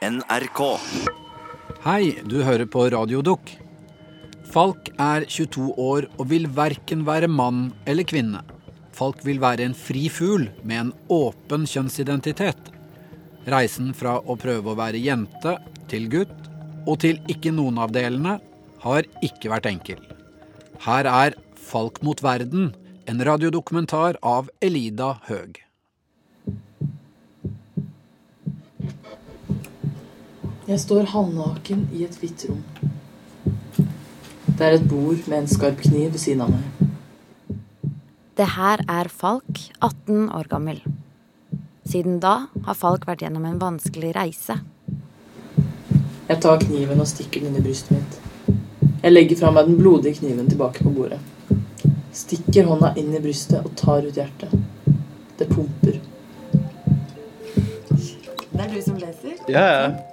NRK. Hei, du hører på Radiodukk. Falk er 22 år og vil verken være mann eller kvinne. Falk vil være en fri fugl med en åpen kjønnsidentitet. Reisen fra å prøve å være jente til gutt, og til ikke noen av delene, har ikke vært enkel. Her er Falk mot verden, en radiodokumentar av Elida Høeg. Jeg står halvnaken i et hvitt rom. Det er et bord med en skarp kniv ved siden av meg. Det her er Falk, 18 år gammel. Siden da har Falk vært gjennom en vanskelig reise. Jeg tar kniven og stikker den inn i brystet mitt. Jeg legger fra meg den blodige kniven tilbake på bordet. Stikker hånda inn i brystet og tar ut hjertet. Det pumper. Det er du som leser? Ja, ja.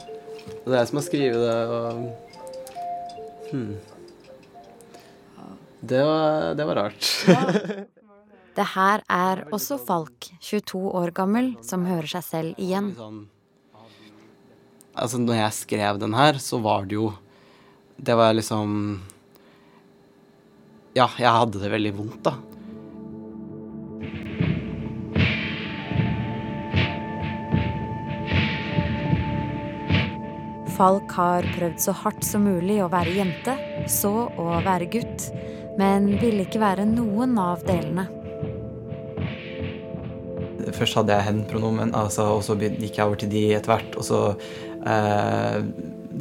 Det er jeg som har skrevet det, og hmm. det, var, det var rart. Det her er også Falk, 22 år gammel, som hører seg selv igjen. Sånn, altså, når jeg skrev den her, så var det jo Det var liksom Ja, jeg hadde det veldig vondt, da. Falk har prøvd så hardt som mulig å være jente, så å være gutt, men ville ikke være noen av delene. Først hadde jeg hen-pronomen, altså, og så gikk jeg over til de etter hvert. Og så eh,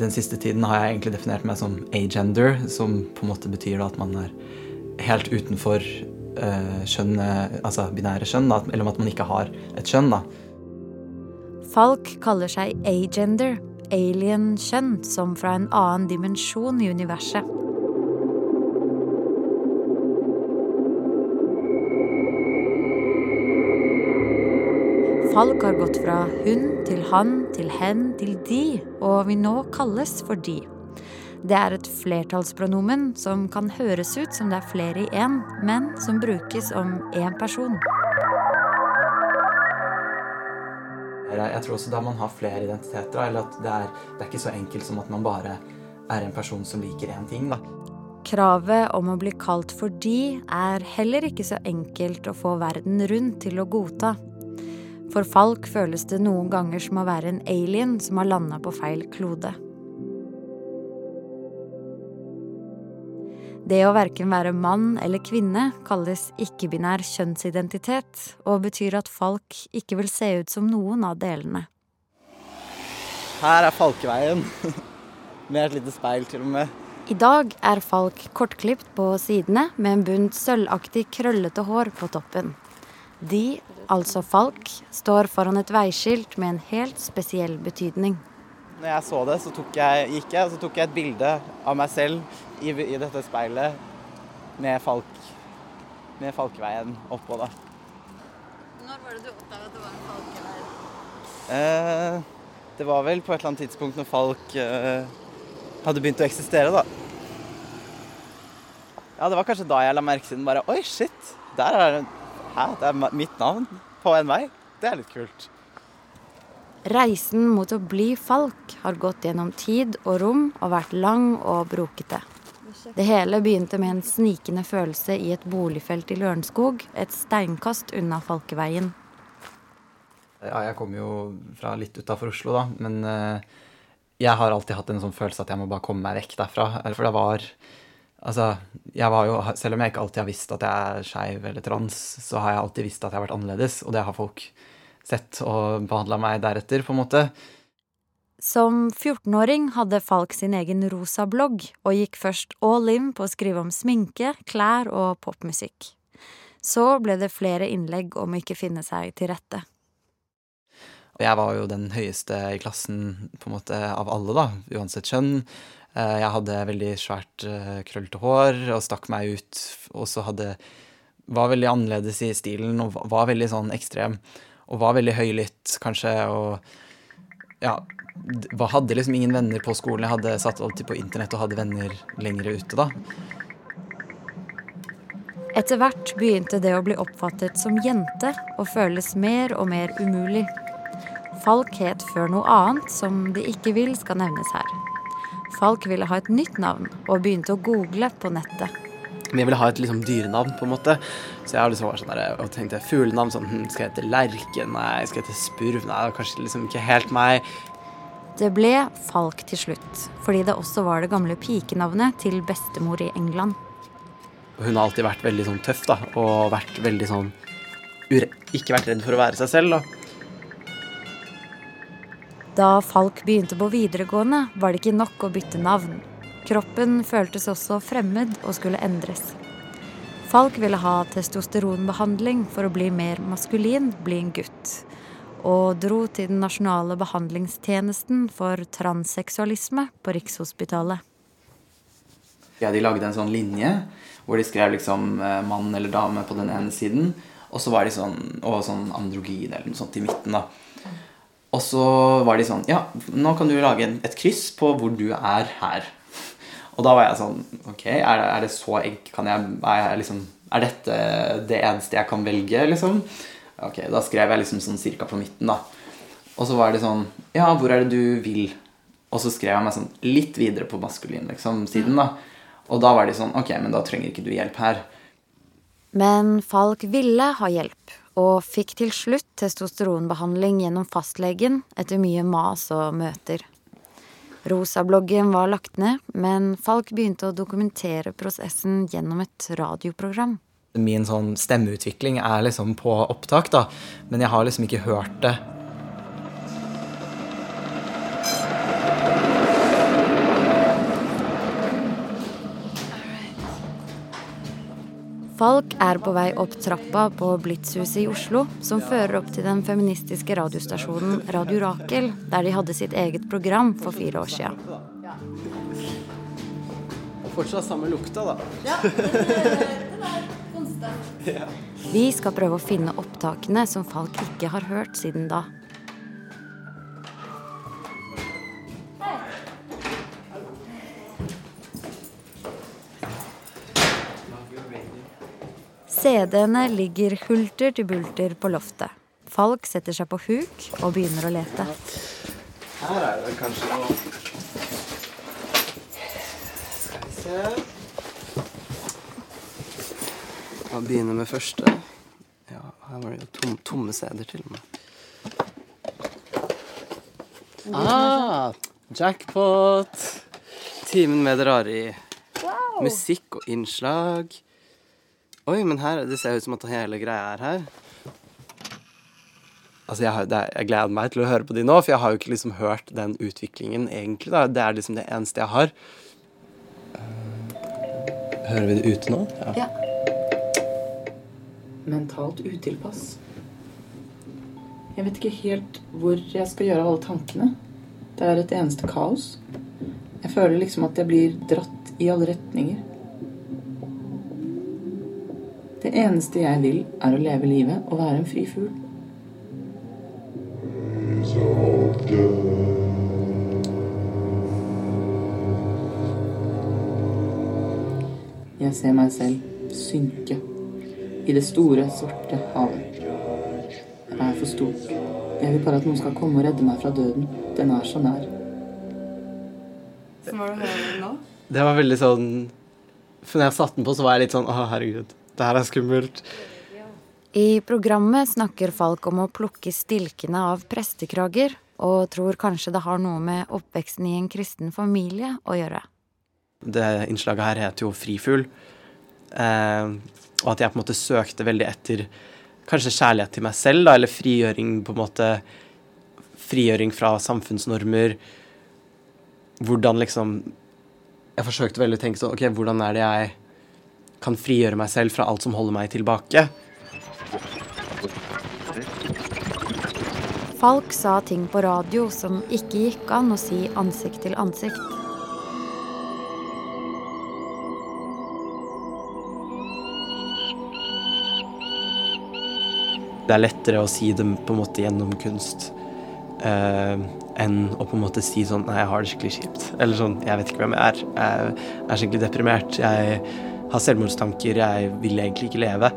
den siste tiden har jeg egentlig definert meg som agender, som på en måte betyr da, at man er helt utenfor eh, kjønn, altså binære kjønn, da, eller at man ikke har et kjønn. da. Falk kaller seg agender, alien-kjønn, som fra en annen dimensjon i universet. Falk har gått fra hun til han til hen til de, og vil nå kalles for de. Det er et flertallspronomen som kan høres ut som det er flere i én, men som brukes om én person. Jeg tror også da man har flere identiteter, eller at det er, det er ikke så enkelt som at man bare er en person som liker én ting. da. Kravet om å bli kalt for de er heller ikke så enkelt å få verden rundt til å godta. For Falk føles det noen ganger som å være en alien som har landa på feil klode. Det å verken være mann eller kvinne kalles ikke-binær kjønnsidentitet, og betyr at Falk ikke vil se ut som noen av delene. Her er Falkeveien. Med et lite speil, til og med. I dag er Falk kortklipt på sidene med en bunt sølvaktig krøllete hår på toppen. De, altså Falk, står foran et veiskilt med en helt spesiell betydning. Når jeg så det, så jeg, gikk jeg, og så tok jeg et bilde av meg selv i, i dette speilet med, falk, med Falkeveien oppå, da. Når var det du oppdaga at det var en falkevei? Eh, det var vel på et eller annet tidspunkt når Falk eh, hadde begynt å eksistere, da. Ja, det var kanskje da jeg la merke til den. Bare oi, shit! Der er det Hæ? Det er mitt navn på en vei. Det er litt kult. Reisen mot å bli falk har gått gjennom tid og rom og vært lang og brokete. Det hele begynte med en snikende følelse i et boligfelt i Lørenskog, et steinkast unna Falkeveien. Ja, jeg kommer jo fra litt utafor Oslo, da, men eh, jeg har alltid hatt en sånn følelse at jeg må bare komme meg vekk derfra. For det var Altså, jeg var jo Selv om jeg ikke alltid har visst at jeg er skeiv eller trans, så har jeg alltid visst at jeg har vært annerledes, og det har folk sett og behandla meg deretter, på en måte. Som 14-åring hadde Falk sin egen rosa blogg, og gikk først all in på å skrive om sminke, klær og popmusikk. Så ble det flere innlegg om ikke finne seg til rette. Jeg var jo den høyeste i klassen på en måte av alle, da, uansett kjønn. Jeg hadde veldig svært krøllete hår og stakk meg ut. Og så hadde Var veldig annerledes i stilen og var veldig sånn ekstrem. Og var veldig høylytt, kanskje, og ja Hadde liksom ingen venner på skolen. Jeg hadde satt alltid på internett og hadde venner lenger ute, da. Etter hvert begynte det å bli oppfattet som jente og føles mer og mer umulig. Falk het før noe annet som de ikke vil skal nevnes her. Falk ville ha et nytt navn og begynte å google på nettet. Men jeg ville ha et liksom dyrenavn, på en måte. Så jeg har liksom var sånn der, og tenkte fuglenavn. Sånn, hm, skal jeg hete Lerke? Nei. Skal jeg hete Spurv? Nei, det var kanskje liksom ikke helt meg. Det ble Falk til slutt, fordi det også var det gamle pikenavnet til bestemor i England. Hun har alltid vært veldig sånn tøff, da, og vært veldig sånn Ikke vært redd for å være seg selv, da. Da Falk begynte på videregående, var det ikke nok å bytte navn. Kroppen føltes også fremmed og skulle endres. Falk ville ha testosteronbehandling for å bli mer maskulin, bli en gutt. Og dro til den nasjonale behandlingstjenesten for transseksualisme på Rikshospitalet. Ja, de lagde en sånn linje hvor de skrev liksom eh, mann eller dame på den ene siden, og så var de sånn, og sånn androgyn eller noe sånt i midten. da. Og så var de sånn Ja, nå kan du lage et kryss på hvor du er her. Og da var jeg sånn Ok, er det, er det så egg? Kan jeg, er, jeg liksom, er dette det eneste jeg kan velge, liksom? Ok, da skrev jeg liksom sånn cirka på midten, da. Og så var det sånn Ja, hvor er det du vil? Og så skrev jeg meg sånn litt videre på maskulin liksom, siden, da. Og da var de sånn Ok, men da trenger ikke du hjelp her. Men Falk ville ha hjelp, og fikk til slutt testosteronbehandling gjennom fastlegen etter mye mas og møter. Rosabloggen var lagt ned, men Falk begynte å dokumentere prosessen gjennom et radioprogram. Min sånn stemmeutvikling er liksom på opptak, da, men jeg har liksom ikke hørt det Falk er på vei opp trappa på Blitzhuset i Oslo, som fører opp til den feministiske radiostasjonen Radio Rakel, der de hadde sitt eget program for fire år sia. Fortsatt samme lukta, da. Ja, Vi skal prøve å finne opptakene som Falk ikke har hørt siden da. CD-ene ligger hulter til bulter på loftet. Falk setter seg på huk og begynner å lete. Her er det kanskje noe Skal vi se Må begynne med første. Ja, her var det jo tom, tomme CD-er til og med. Ah, jackpot! Timen med det rare i musikk og innslag. Oi, men her, det ser ut som at hele greia er her. Altså, jeg, har, er, jeg, gleder meg til å høre på de nå, for jeg har jo ikke liksom hørt den utviklingen egentlig. da. Det er liksom det eneste jeg har. Uh, hører vi det ute nå? Ja. ja. Mentalt utilpass. Jeg vet ikke helt hvor jeg skal gjøre av alle tankene. Det er et eneste kaos. Jeg føler liksom at jeg blir dratt i alle retninger. Det eneste jeg vil, er å leve livet og være en fri fugl. Jeg ser meg selv synke i det store, svarte havet. Jeg er for stor. Jeg vil bare at noen skal komme og redde meg fra døden. Den er så nær. Så var det nå? Det var veldig sånn For når jeg satte den på, så var jeg litt sånn Å, herregud. Det her er skummelt. I programmet snakker Falk om å plukke stilkene av prestekrager, og tror kanskje det har noe med oppveksten i en kristen familie å gjøre. Det innslaget her heter jo Frifugl, og at jeg på en måte søkte veldig etter kanskje kjærlighet til meg selv, da, eller frigjøring på en måte Frigjøring fra samfunnsnormer. Hvordan liksom Jeg forsøkte veldig å tenke sånn OK, hvordan er det jeg kan frigjøre meg selv fra alt som holder meg tilbake. Falk sa ting på radio som ikke gikk an å si ansikt til ansikt. Det er lettere å si det på en måte gjennom kunst uh, enn å på en måte si sånn Nei, jeg har det skikkelig kjipt. Eller sånn Jeg vet ikke hvem jeg er. Jeg er skikkelig deprimert. Jeg har selvmordstanker, jeg vil egentlig ikke leve.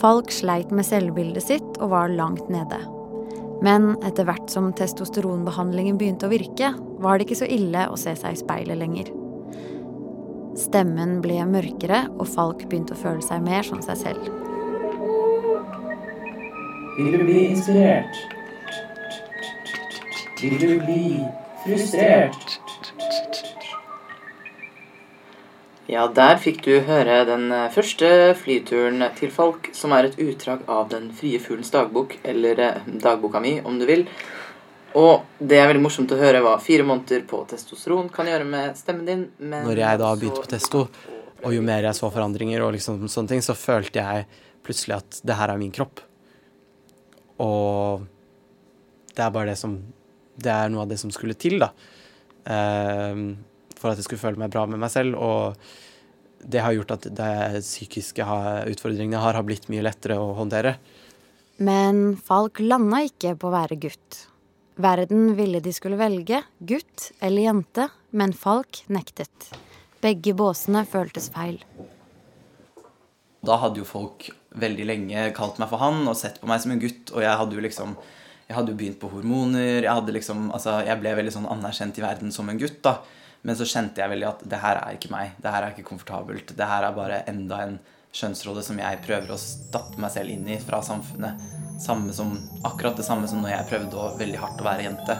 Falk sleit med selvbildet sitt og var langt nede. Men etter hvert som testosteronbehandlingen begynte å virke, var det ikke så ille å se seg i speilet lenger. Stemmen ble mørkere, og Falk begynte å føle seg mer som seg selv. Vil du bli inspirert? Vil du bli frustrert? Ja, der fikk du høre den eh, første flyturen til Falk, som er et utdrag av Den frie fuglens dagbok, eller eh, dagboka mi, om du vil. Og det er veldig morsomt å høre hva fire måneder på testosteron kan gjøre med stemmen din. Men Når jeg da begynte på testo, og jo mer jeg så forandringer og liksom sånne ting, så følte jeg plutselig at det her er min kropp. Og det er bare det som Det er noe av det som skulle til, da. Ehm, for at jeg skulle føle meg bra med meg selv. Og det har gjort at de psykiske utfordringene jeg har, har blitt mye lettere å håndtere. Men Falk landa ikke på å være gutt. Verden ville de skulle velge, gutt eller jente, men Falk nektet. Begge båsene føltes feil. Da hadde jo folk veldig lenge kalt meg for han og sett på meg som en gutt, og jeg hadde jo liksom jeg hadde jo begynt på hormoner. Jeg, hadde liksom, altså, jeg ble veldig sånn anerkjent i verden som en gutt. da. Men så kjente jeg veldig at det her er ikke meg. Det her er ikke komfortabelt. Det her er bare enda en kjønnsrolle som jeg prøver å stappe meg selv inn i fra samfunnet. Samme som, akkurat det samme som når jeg prøvde å, veldig hardt å være jente.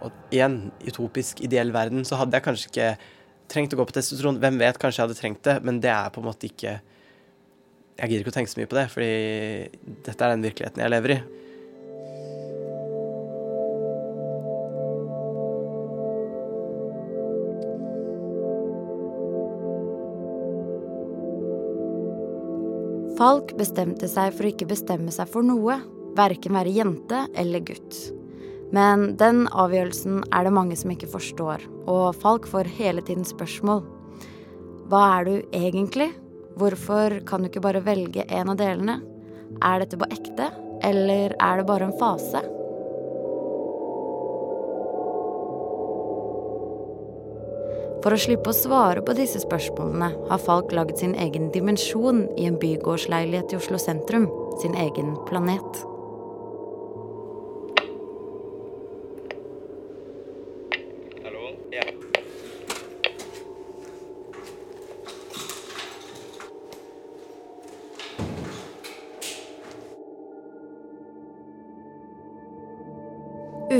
Og i en utopisk, ideell verden så hadde jeg kanskje ikke trengt å gå på testosteron. Hvem vet, kanskje jeg hadde trengt det, men det er på en måte ikke Jeg gidder ikke å tenke så mye på det, fordi dette er den virkeligheten jeg lever i. Falk bestemte seg for å ikke bestemme seg for noe, verken være jente eller gutt. Men den avgjørelsen er det mange som ikke forstår, og Falk får hele tiden spørsmål. Hva er du egentlig? Hvorfor kan du ikke bare velge en av delene? Er dette på ekte, eller er det bare en fase? For å slippe å svare på disse spørsmålene har Falk laget sin egen dimensjon i en bygårdsleilighet i Oslo sentrum, sin egen planet.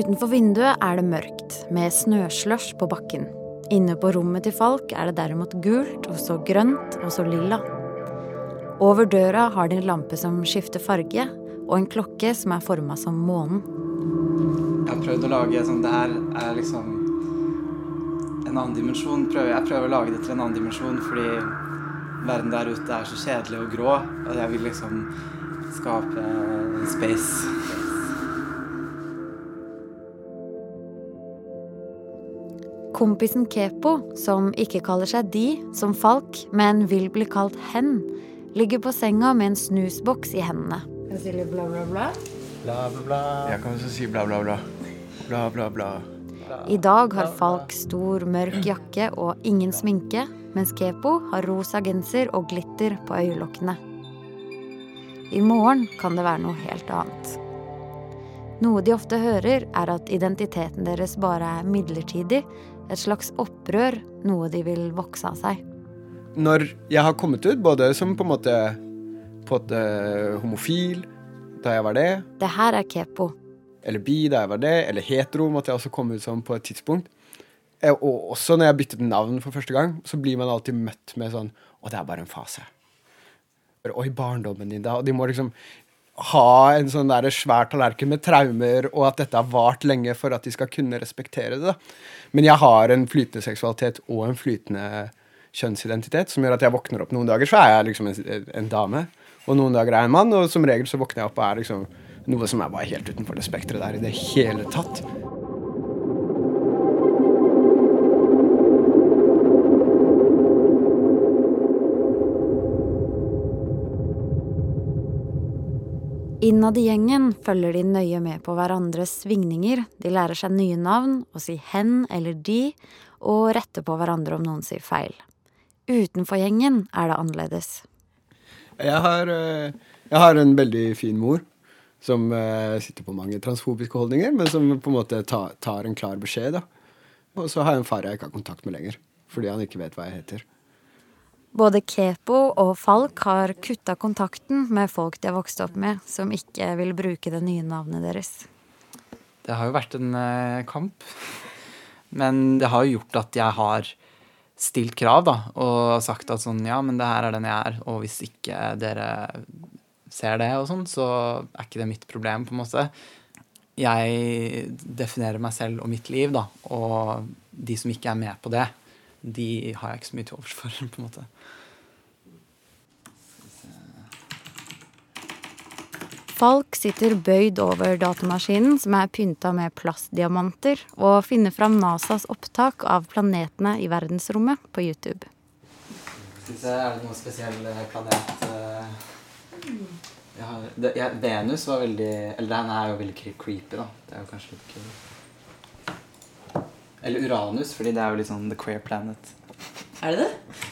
Utenfor vinduet er det mørkt, med snøslush på bakken. Inne på rommet til Falk er det derimot gult, og så grønt, og så lilla. Over døra har de en lampe som skifter farge, og en klokke som er forma som månen. Jeg har prøvd å lage sånn Det her er liksom en annen dimensjon. Jeg prøver å lage det til en annen dimensjon fordi verden der ute er så kjedelig og grå. Og jeg vil liksom skape space. Kompisen Kepo, som ikke kaller seg de som Falk, men vil bli kalt hen, ligger på senga med en snusboks i hendene. Kan si Bla, bla, bla. Bla, bla, bla. Jeg kan også si bla, bla, bla. Bla, bla, bla. I dag har Falk stor, mørk jakke og ingen sminke, mens Kepo har rosa genser og glitter på øyelokkene. I morgen kan det være noe helt annet. Noe de ofte hører, er at identiteten deres bare er midlertidig, et slags opprør, noe de vil vokse av seg. Når jeg har kommet ut, både som på en måte, på måte homofil, da jeg var det, Det her er Kepo. eller bi da jeg var det, eller hetero måtte jeg også komme ut som på et tidspunkt. Eh, Og også når jeg byttet navn for første gang, så blir man alltid møtt med sånn Å, det er bare en fase. Og i barndommen din, da. Og de må liksom ha en sånn der svær tallerken med traumer, og at dette har vart lenge for at de skal kunne respektere det. Men jeg har en flytende seksualitet og en flytende kjønnsidentitet som gjør at jeg våkner opp noen dager, så er jeg liksom en, en dame. Og noen dager er jeg en mann, og som regel så våkner jeg opp og er liksom noe som er bare helt utenfor det spekteret der i det hele tatt. Innad i gjengen følger de nøye med på hverandres svingninger, de lærer seg nye navn, å si hen eller de, og retter på hverandre om noen sier feil. Utenfor gjengen er det annerledes. Jeg har, eh, jeg har en veldig fin mor som eh, sitter på mange transfobiske holdninger, men som på en måte ta, tar en klar beskjed. da. Og så har jeg en far jeg ikke har kontakt med lenger, fordi han ikke vet hva jeg heter. Både Kepo og Falk har kutta kontakten med folk de har vokst opp med, som ikke vil bruke det nye navnet deres. Det har jo vært en eh, kamp. Men det har jo gjort at jeg har stilt krav, da, og sagt at sånn ja, men det her er den jeg er, og hvis ikke dere ser det og sånn, så er ikke det mitt problem, på en måte. Jeg definerer meg selv og mitt liv, da, og de som ikke er med på det, de har jeg ikke så mye til overs for, på en måte. Falk sitter bøyd over datamaskinen, som er pynta med plastdiamanter, og finner fram NASAs opptak av planetene i verdensrommet på YouTube. Synes jeg, er det noen spesiell eh, planet eh? jeg har, det, jeg, Venus var veldig Eller den er jo veldig creepy, da. Det er jo kanskje litt kult. Eller Uranus, fordi det er jo litt sånn the queer planet. Er det det?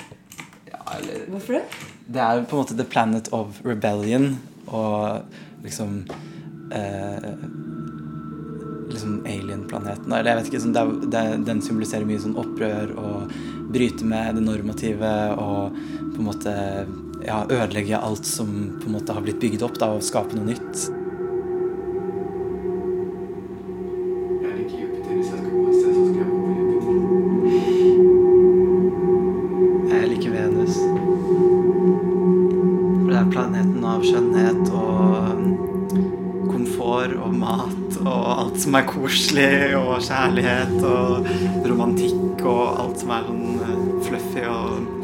Ja, eller Hvorfor det? Det er på en måte the planet of rebellion og liksom eh, Liksom alien-planeten. Eller jeg vet ikke, sånn, det er, det, den symboliserer mye sånn opprør og bryte med det normative og på en måte ja, ødelegge alt som på en måte har blitt bygd opp, da, og skape noe nytt. Planeten av skjønnhet og komfort og mat og alt som er koselig og kjærlighet og romantikk og alt som er sånn eh, fluffy og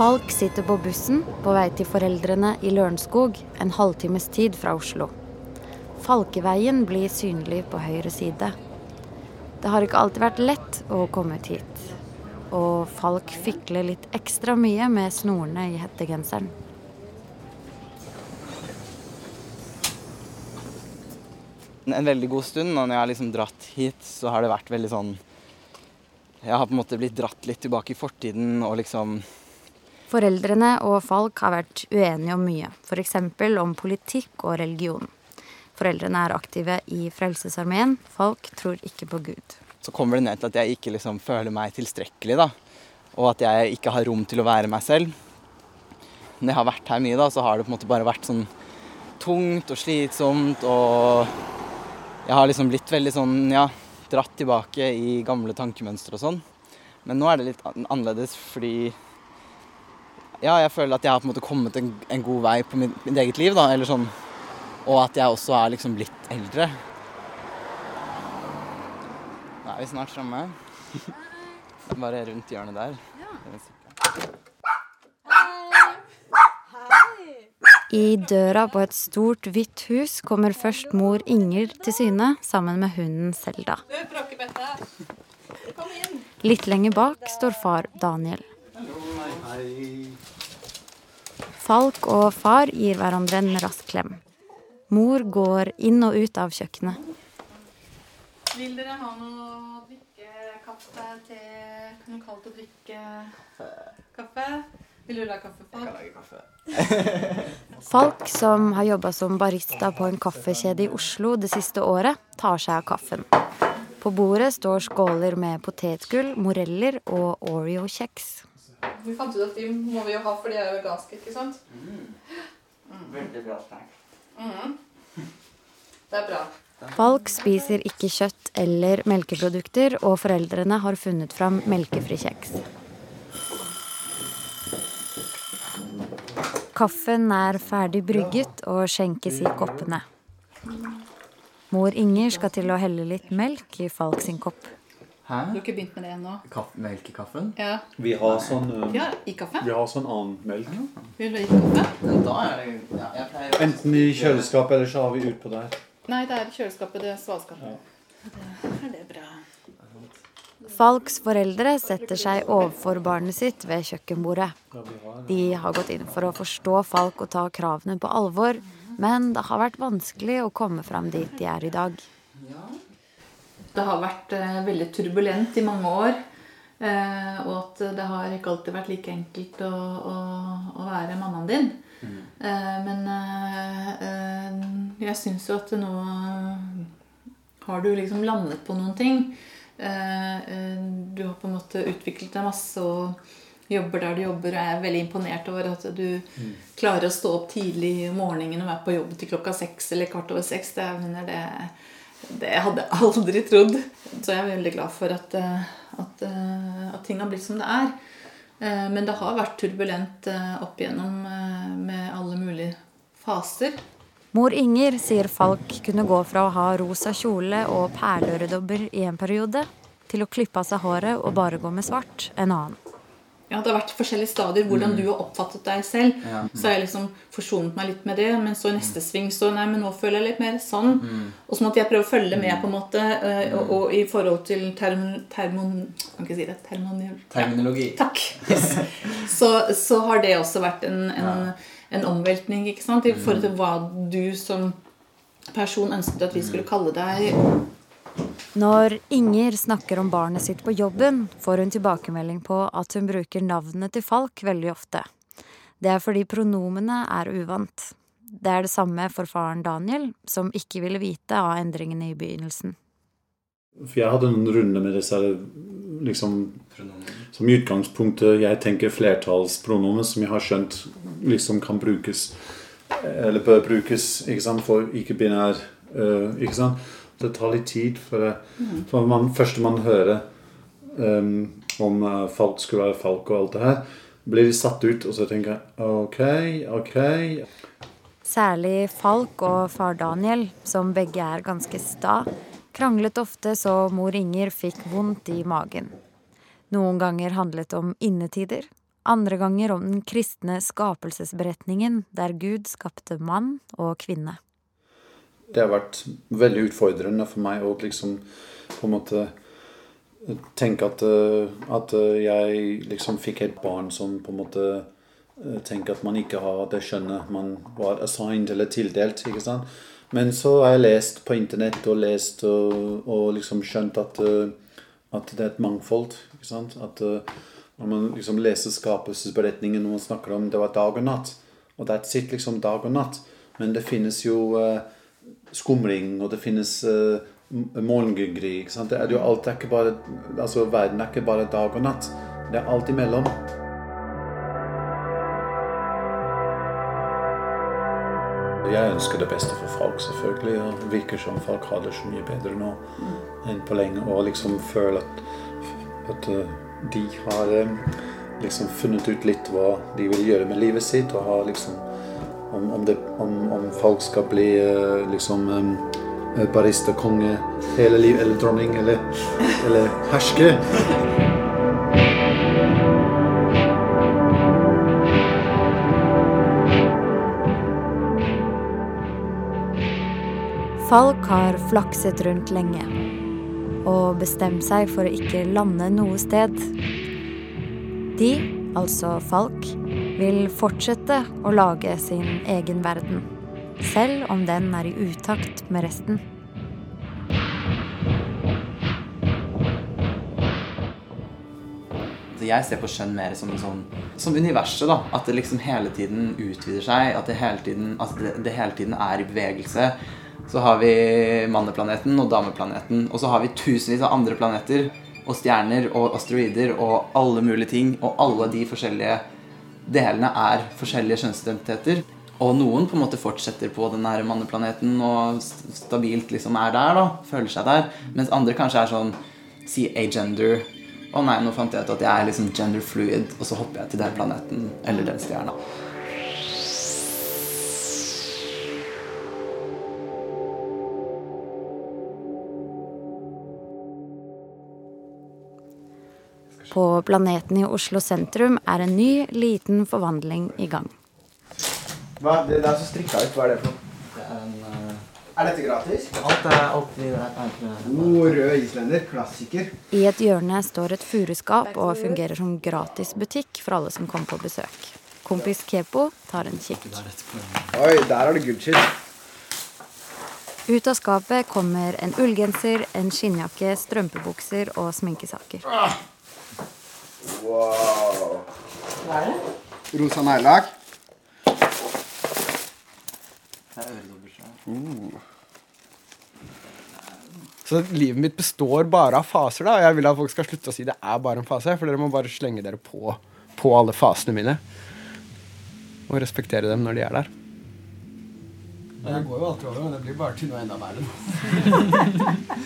Falk sitter på bussen på vei til foreldrene i Lørenskog, en halvtimes tid fra Oslo. Falkeveien blir synlig på høyre side. Det har ikke alltid vært lett å komme ut hit. Og Falk fikler litt ekstra mye med snorene i hettegenseren. En veldig god stund, og når jeg har liksom dratt hit, så har det vært veldig sånn Jeg har på en måte blitt dratt litt tilbake i fortiden og liksom Foreldrene og Falk har vært uenige om mye, f.eks. om politikk og religion. Foreldrene er aktive i Frelsesarmeen. Falk tror ikke på Gud. Så kommer det ned til at jeg ikke liksom føler meg tilstrekkelig, da. Og at jeg ikke har rom til å være meg selv. Når jeg har vært her mye, da, så har det på en måte bare vært sånn tungt og slitsomt og Jeg har liksom blitt veldig sånn, ja, dratt tilbake i gamle tankemønstre og sånn. Men nå er det litt annerledes fordi Ja, jeg føler at jeg har på en måte kommet en, en god vei på mitt, mitt eget liv, da. Eller sånn Og at jeg også er liksom blitt eldre. Da er vi snart framme. Bare rundt hjørnet der. I døra på et stort, hvitt hus kommer først mor Inger til syne sammen med hunden Selda. Litt lenger bak står far Daniel. Falk og far gir hverandre en rask klem. Mor går inn og ut av kjøkkenet. Vil dere ha noe å drikke? Kaffe, te, noe kaldt å drikke? Kaffe? Vil du ha kaffe, Falk? Kaffe. Falk, som har jobba som barista på en kaffekjede i Oslo det siste året, tar seg av kaffen. På bordet står skåler med potetgull, moreller og Oreo-kjeks. Vi fant ut at de må vi jo ha, for de er jo veganske, ikke sant? Veldig bra snack. Mm. Det er bra. Falk spiser ikke kjøtt eller melkeprodukter, og foreldrene har funnet fram melkefri kjeks. Kaffen er ferdig brygget og skjenkes i koppene. Mor Inger skal til å helle litt melk i Falk sin kopp. Du har ikke begynt med det ennå? Melk i kaffen? Ja. Vi har sånn, um, ja, i kaffe. vi har sånn annen melk. Vil du ha i kaffe? Men da er det ja, jeg pleier Enten i kjøleskapet, eller så har vi utpå der. Nei, det er i kjøleskapet. Det er svalskapet. Det er det bra. Falks foreldre setter seg overfor barnet sitt ved kjøkkenbordet. De har gått inn for å forstå Falk og ta kravene på alvor, men det har vært vanskelig å komme fram dit de er i dag. Det har vært eh, veldig turbulent i mange år. Eh, og at det har ikke alltid vært like enkelt å, å, å være mammaen din. Eh, men eh, eh, jeg syns jo at nå har du liksom landet på noen ting. Du har på en måte utviklet deg masse og jobber der du jobber. Og jeg er veldig imponert over at du klarer å stå opp tidlig om morgenen og være på jobb til klokka seks eller kvart over seks. Det, jeg mener, det, det hadde jeg aldri trodd. Så jeg er veldig glad for at, eh, at, eh, at ting har blitt som det er. Eh, Men det har vært turbulent opp igjennom med alle mulige faser. Mor Inger sier Falk kunne gå fra å ha rosa kjole og perleøredobber i en periode, til å klippe av seg håret og bare gå med svart en annen. Ja, Det har vært forskjellige stadier hvordan du har oppfattet deg selv. Ja. Så har jeg liksom forsonet meg litt med det, men så i neste sving så Nei, men nå føler jeg litt mer sånn. Og så måtte jeg prøve å følge med, på en måte. eh, Og, og i forhold til term, termon kan ikke si det. Termonial... Terminologi. Takk. Yes. Så, så har det også vært en, en, en omveltning ikke sant? i forhold til hva du som person ønsket at vi skulle kalle deg. Når Inger snakker om barnet sitt på jobben, får hun tilbakemelding på at hun bruker navnet til Falk veldig ofte. Det er fordi pronomene er uvant. Det er det samme for faren Daniel, som ikke ville vite av endringene i begynnelsen. For jeg hadde en runde med disse liksom Som i utgangspunktet jeg tenker flertallspronomen som jeg har skjønt liksom kan brukes Eller bør brukes ikke sant, for ikke-binær øh, ikke sant? Det tar litt tid. For, det- for man, første man hører um, om uh, Falk skulle være Falk og alt det her, blir de satt ut, og så tenker jeg OK, OK. Særlig Falk og far Daniel, som begge er ganske sta, kranglet ofte så mor Inger fikk vondt i magen. Noen ganger handlet det om innetider, andre ganger om den kristne skapelsesberetningen der Gud skapte mann og kvinne. Det har vært veldig utfordrende for meg å liksom på en måte tenke at, eh, at eh, jeg liksom fikk et barn som på en måte eh, tenker at man ikke har det skjønnet man var assigned eller tildelt. ikke sant? Men så har jeg lest på internett og lest og, og liksom skjønt at, at det er et mangfold. ikke sant? At når man liksom leser skapelsesberetningen og man snakker om det var dag og natt, og that's it, liksom dag og natt. Men det finnes jo eh, skumring, og det finnes uh, morgengry. ikke sant? Det er jo alt det er ikke bare, altså Verden er ikke bare dag og natt. Det er alt imellom. Jeg ønsker det beste for folk, selvfølgelig. og Det virker som folk har det så mye bedre nå enn på lenge. Og liksom føler at, at eh, de har eh, liksom funnet ut litt hva de vil gjøre med livet sitt. og har liksom om, om, det, om, om folk skal bli eh, liksom eh, baristakonge hele livet, eller dronning, eller, eller herske. Falk har flakset rundt lenge og bestemt seg for å ikke lande noe sted. De, altså Falk, vil fortsette å lage sin egen verden, selv om den er i utakt med resten. Jeg ser på skjønn mer som, sånn, som universet. da, At det liksom hele tiden utvider seg. At det hele tiden, det, det hele tiden er i bevegelse. Så har vi manneplaneten og dameplaneten. Og så har vi tusenvis av andre planeter og stjerner og asteroider og alle mulige ting. Og alle de forskjellige delene er forskjellige kjønnsidentiteter. Og noen på en måte fortsetter på den nære manneplaneten og stabilt liksom er der. da, Føler seg der. Mens andre kanskje er sånn Si agender. Å nei, nå fant jeg ut at jeg er liksom gender fluid, og så hopper jeg til den planeten eller den stjerna. På planeten i Oslo sentrum er en ny, liten forvandling i gang. Hva? Det der som strikka ut, hva er det for noe? Det er en, eh, Er dette gratis? Alt er alltid God rød islender. Klassiker. I et hjørne står et furuskap og fungerer som gratisbutikk for alle som kommer på besøk. Kompis Kepo tar en kikk. Oi, der er det gullskitt. Ut av skapet kommer en ullgenser, en skinnjakke, strømpebukser og sminkesaker. Wow. Hva er det? Rosa neglelakk. Uh. Så livet mitt består bare av faser, da. Og jeg vil at folk skal slutte å si det er bare en fase, for dere må bare slenge dere på, på alle fasene mine. Og respektere dem når de er der. Det går jo alltid over, men det blir bare til noe enda verre.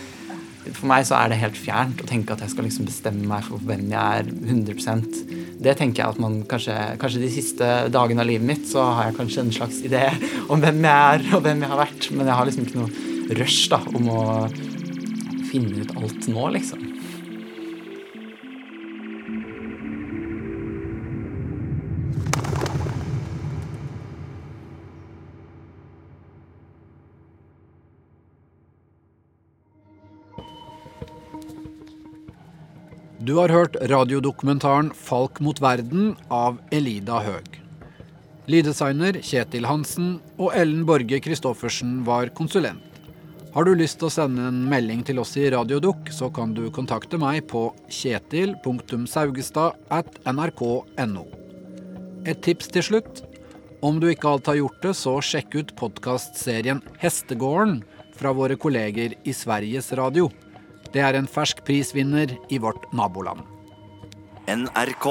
For meg så er det helt fjernt å tenke at jeg skal liksom bestemme meg for hvem jeg er 100% Det tenker jeg at man kanskje, kanskje de siste dagene av livet mitt så har jeg kanskje en slags idé om hvem jeg er og hvem jeg har vært, men jeg har liksom ikke noe rush da om å finne ut alt nå, liksom. Du har hørt radiodokumentaren 'Falk mot verden' av Elida Høeg. Lyddesigner Kjetil Hansen og Ellen Borge Christoffersen var konsulent. Har du lyst til å sende en melding til oss i Radiodukk, så kan du kontakte meg på kjetil.saugestad.nrk.no. Et tips til slutt. Om du ikke alt har gjort det, så sjekk ut podkastserien Hestegården fra våre kolleger i Sveriges Radio. Det er en fersk prisvinner i vårt naboland. NRK.